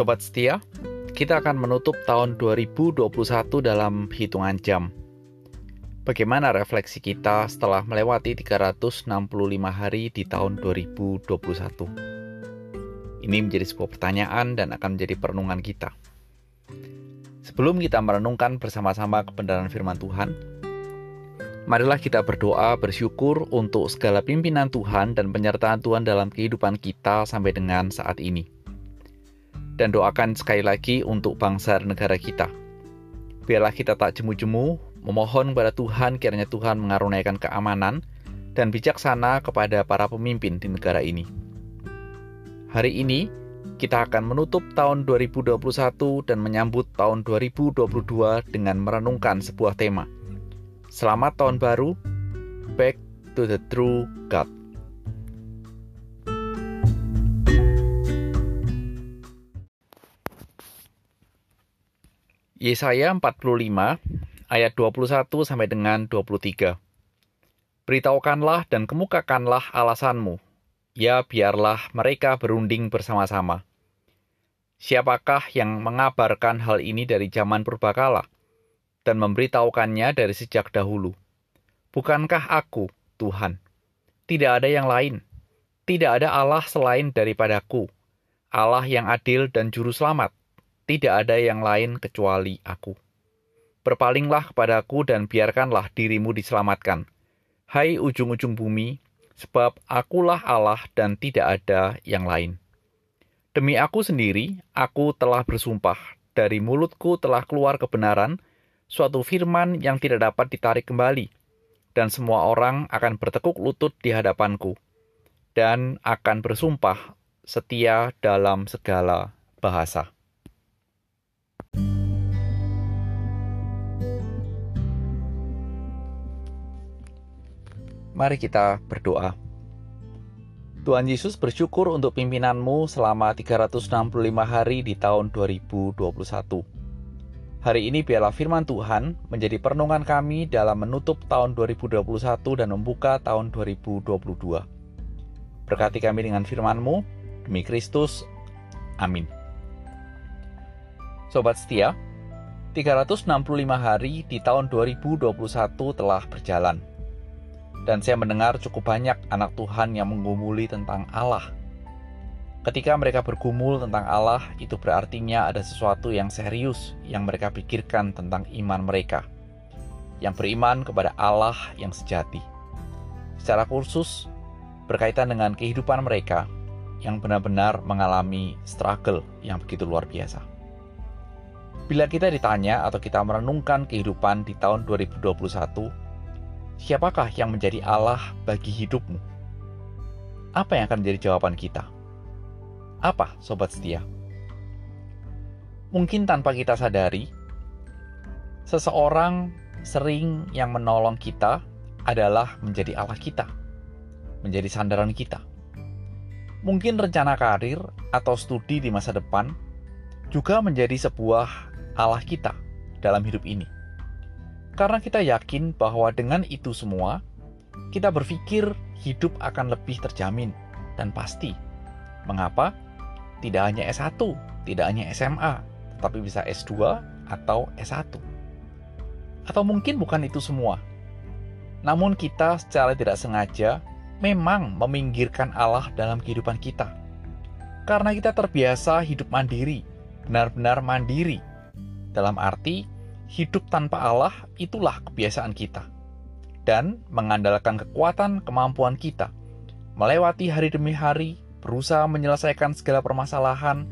Sobat setia, kita akan menutup tahun 2021 dalam hitungan jam. Bagaimana refleksi kita setelah melewati 365 hari di tahun 2021? Ini menjadi sebuah pertanyaan dan akan menjadi perenungan kita. Sebelum kita merenungkan bersama-sama kebenaran firman Tuhan, marilah kita berdoa bersyukur untuk segala pimpinan Tuhan dan penyertaan Tuhan dalam kehidupan kita sampai dengan saat ini dan doakan sekali lagi untuk bangsa dan negara kita. Biarlah kita tak jemu-jemu, memohon kepada Tuhan kiranya Tuhan mengaruniakan keamanan dan bijaksana kepada para pemimpin di negara ini. Hari ini, kita akan menutup tahun 2021 dan menyambut tahun 2022 dengan merenungkan sebuah tema. Selamat tahun baru, back to the true God. Yesaya 45 ayat 21 sampai dengan 23. Beritahukanlah dan kemukakanlah alasanmu. Ya biarlah mereka berunding bersama-sama. Siapakah yang mengabarkan hal ini dari zaman purbakala dan memberitahukannya dari sejak dahulu? Bukankah aku, Tuhan? Tidak ada yang lain. Tidak ada Allah selain daripadaku. Allah yang adil dan juru selamat tidak ada yang lain kecuali aku. Berpalinglah kepadaku dan biarkanlah dirimu diselamatkan. Hai ujung-ujung bumi, sebab akulah Allah dan tidak ada yang lain. Demi aku sendiri, aku telah bersumpah, dari mulutku telah keluar kebenaran, suatu firman yang tidak dapat ditarik kembali, dan semua orang akan bertekuk lutut di hadapanku, dan akan bersumpah setia dalam segala bahasa. Mari kita berdoa. Tuhan Yesus bersyukur untuk pimpinanmu selama 365 hari di tahun 2021. Hari ini biarlah firman Tuhan menjadi perenungan kami dalam menutup tahun 2021 dan membuka tahun 2022. Berkati kami dengan firman-Mu, demi Kristus. Amin. Sobat setia, 365 hari di tahun 2021 telah berjalan dan saya mendengar cukup banyak anak Tuhan yang menggumuli tentang Allah. Ketika mereka bergumul tentang Allah, itu berartinya ada sesuatu yang serius yang mereka pikirkan tentang iman mereka, yang beriman kepada Allah yang sejati. Secara kursus, berkaitan dengan kehidupan mereka yang benar-benar mengalami struggle yang begitu luar biasa. Bila kita ditanya atau kita merenungkan kehidupan di tahun 2021, siapakah yang menjadi Allah bagi hidupmu? Apa yang akan menjadi jawaban kita? Apa, sobat setia? Mungkin tanpa kita sadari, seseorang sering yang menolong kita adalah menjadi Allah kita, menjadi sandaran kita. Mungkin rencana karir atau studi di masa depan juga menjadi sebuah Allah kita dalam hidup ini karena kita yakin bahwa dengan itu semua, kita berpikir hidup akan lebih terjamin dan pasti. Mengapa? Tidak hanya S1, tidak hanya SMA, tetapi bisa S2 atau S1. Atau mungkin bukan itu semua. Namun kita secara tidak sengaja memang meminggirkan Allah dalam kehidupan kita. Karena kita terbiasa hidup mandiri, benar-benar mandiri. Dalam arti, hidup tanpa Allah itulah kebiasaan kita. Dan mengandalkan kekuatan kemampuan kita, melewati hari demi hari, berusaha menyelesaikan segala permasalahan,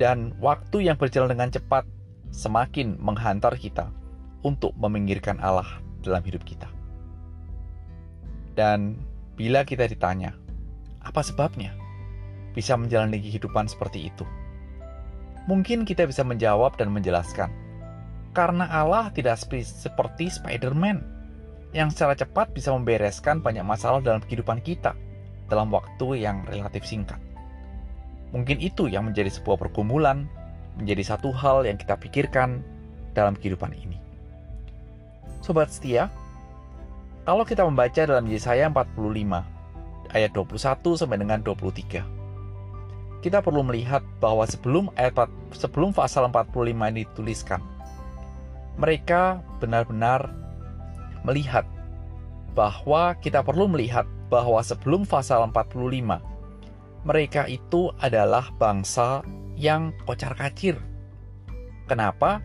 dan waktu yang berjalan dengan cepat semakin menghantar kita untuk meminggirkan Allah dalam hidup kita. Dan bila kita ditanya, apa sebabnya bisa menjalani kehidupan seperti itu? Mungkin kita bisa menjawab dan menjelaskan karena Allah tidak seperti Spider-Man yang secara cepat bisa membereskan banyak masalah dalam kehidupan kita dalam waktu yang relatif singkat. Mungkin itu yang menjadi sebuah pergumulan, menjadi satu hal yang kita pikirkan dalam kehidupan ini. Sobat setia, kalau kita membaca dalam Yesaya 45 ayat 21 sampai dengan 23. kita perlu melihat bahwa sebelum ayat sebelum pasal 45 ini dituliskan, mereka benar-benar melihat bahwa kita perlu melihat bahwa sebelum pasal 45 mereka itu adalah bangsa yang kocar kacir. Kenapa?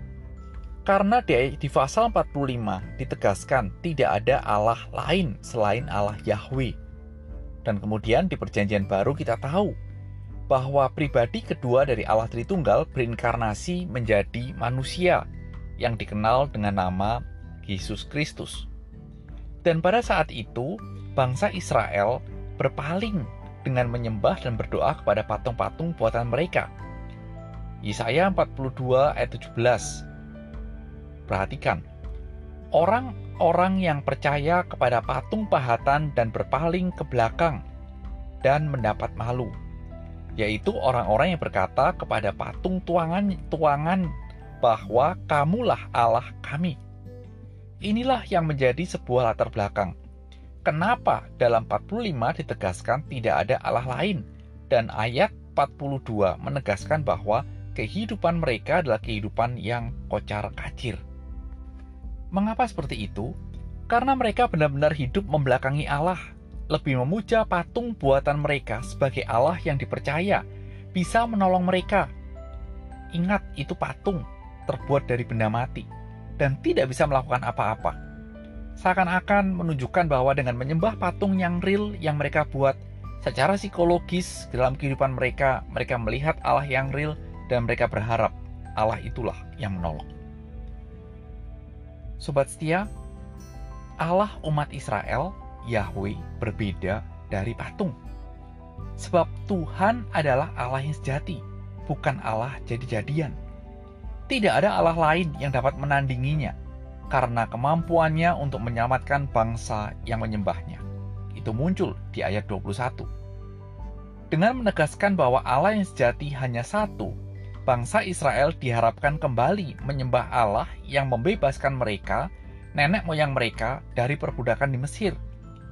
Karena di, di pasal 45 ditegaskan tidak ada Allah lain selain Allah Yahweh. Dan kemudian di perjanjian baru kita tahu bahwa pribadi kedua dari Allah Tritunggal berinkarnasi menjadi manusia yang dikenal dengan nama Yesus Kristus. Dan pada saat itu, bangsa Israel berpaling dengan menyembah dan berdoa kepada patung-patung buatan mereka. Yesaya 42 ayat 17. Perhatikan, orang-orang yang percaya kepada patung pahatan dan berpaling ke belakang dan mendapat malu yaitu orang-orang yang berkata kepada patung tuangan tuangan bahwa kamulah Allah kami. Inilah yang menjadi sebuah latar belakang. Kenapa dalam 45 ditegaskan tidak ada Allah lain dan ayat 42 menegaskan bahwa kehidupan mereka adalah kehidupan yang kocar kacir. Mengapa seperti itu? Karena mereka benar-benar hidup membelakangi Allah lebih memuja patung buatan mereka sebagai Allah yang dipercaya bisa menolong mereka. Ingat, itu patung terbuat dari benda mati dan tidak bisa melakukan apa-apa. Seakan-akan menunjukkan bahwa dengan menyembah patung yang real yang mereka buat, secara psikologis dalam kehidupan mereka, mereka melihat Allah yang real dan mereka berharap Allah itulah yang menolong. Sobat setia, Allah umat Israel Yahweh berbeda dari patung. Sebab Tuhan adalah Allah yang sejati, bukan Allah jadi-jadian. Tidak ada Allah lain yang dapat menandinginya, karena kemampuannya untuk menyelamatkan bangsa yang menyembahnya. Itu muncul di ayat 21. Dengan menegaskan bahwa Allah yang sejati hanya satu, bangsa Israel diharapkan kembali menyembah Allah yang membebaskan mereka, nenek moyang mereka, dari perbudakan di Mesir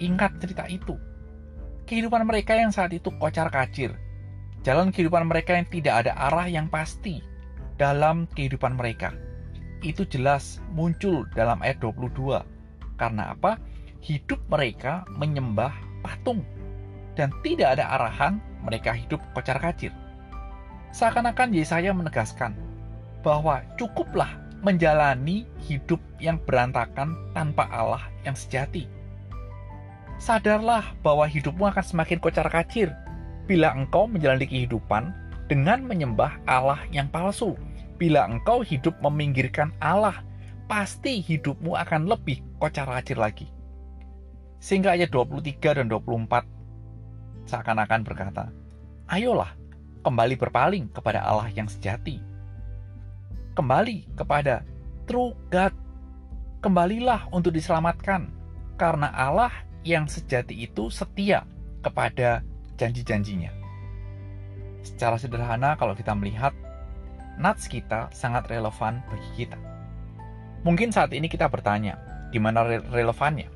Ingat cerita itu. Kehidupan mereka yang saat itu kocar kacir. Jalan kehidupan mereka yang tidak ada arah yang pasti dalam kehidupan mereka. Itu jelas muncul dalam ayat 22. Karena apa? Hidup mereka menyembah patung. Dan tidak ada arahan mereka hidup kocar kacir. Seakan-akan Yesaya menegaskan bahwa cukuplah menjalani hidup yang berantakan tanpa Allah yang sejati sadarlah bahwa hidupmu akan semakin kocar kacir bila engkau menjalani kehidupan dengan menyembah Allah yang palsu. Bila engkau hidup meminggirkan Allah, pasti hidupmu akan lebih kocar kacir lagi. Sehingga ayat 23 dan 24 seakan-akan berkata, Ayolah, kembali berpaling kepada Allah yang sejati. Kembali kepada true God. Kembalilah untuk diselamatkan, karena Allah yang sejati itu setia kepada janji-janjinya. Secara sederhana kalau kita melihat, nats kita sangat relevan bagi kita. Mungkin saat ini kita bertanya, di mana re relevannya?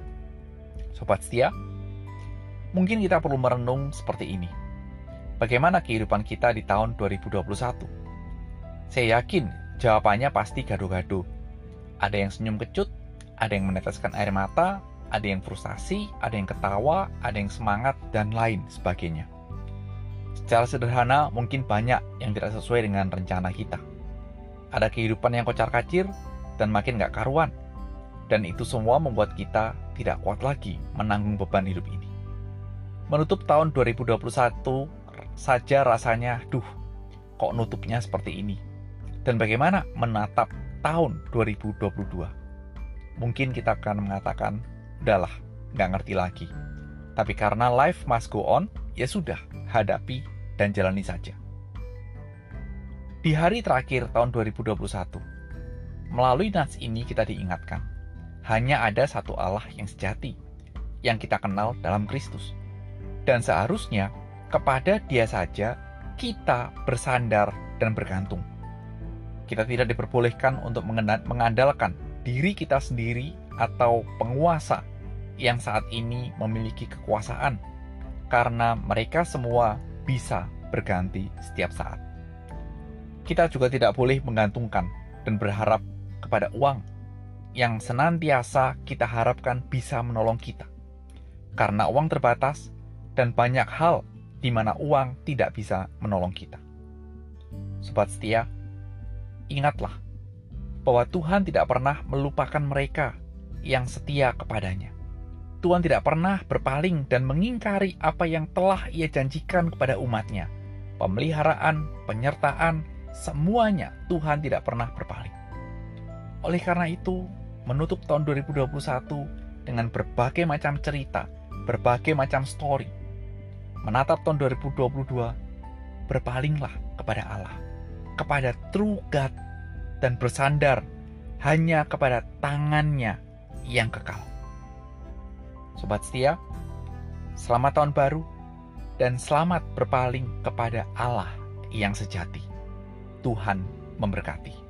Sobat setia, mungkin kita perlu merenung seperti ini. Bagaimana kehidupan kita di tahun 2021? Saya yakin jawabannya pasti gaduh-gaduh. Ada yang senyum kecut, ada yang meneteskan air mata, ada yang frustasi, ada yang ketawa, ada yang semangat, dan lain sebagainya. Secara sederhana, mungkin banyak yang tidak sesuai dengan rencana kita. Ada kehidupan yang kocar kacir dan makin gak karuan. Dan itu semua membuat kita tidak kuat lagi menanggung beban hidup ini. Menutup tahun 2021 saja rasanya, duh, kok nutupnya seperti ini? Dan bagaimana menatap tahun 2022? Mungkin kita akan mengatakan, udahlah, nggak ngerti lagi. Tapi karena life must go on, ya sudah, hadapi dan jalani saja. Di hari terakhir tahun 2021, melalui nats ini kita diingatkan, hanya ada satu Allah yang sejati, yang kita kenal dalam Kristus. Dan seharusnya kepada dia saja kita bersandar dan bergantung. Kita tidak diperbolehkan untuk mengandalkan diri kita sendiri atau penguasa yang saat ini memiliki kekuasaan, karena mereka semua bisa berganti setiap saat. Kita juga tidak boleh menggantungkan dan berharap kepada uang yang senantiasa kita harapkan bisa menolong kita. Karena uang terbatas dan banyak hal di mana uang tidak bisa menolong kita. Sobat setia, ingatlah bahwa Tuhan tidak pernah melupakan mereka yang setia kepadanya. Tuhan tidak pernah berpaling dan mengingkari apa yang telah ia janjikan kepada umatnya. Pemeliharaan, penyertaan, semuanya Tuhan tidak pernah berpaling. Oleh karena itu, menutup tahun 2021 dengan berbagai macam cerita, berbagai macam story, menatap tahun 2022, berpalinglah kepada Allah, kepada true God, dan bersandar hanya kepada tangannya yang kekal. Sobat setia, selamat tahun baru dan selamat berpaling kepada Allah yang sejati. Tuhan memberkati.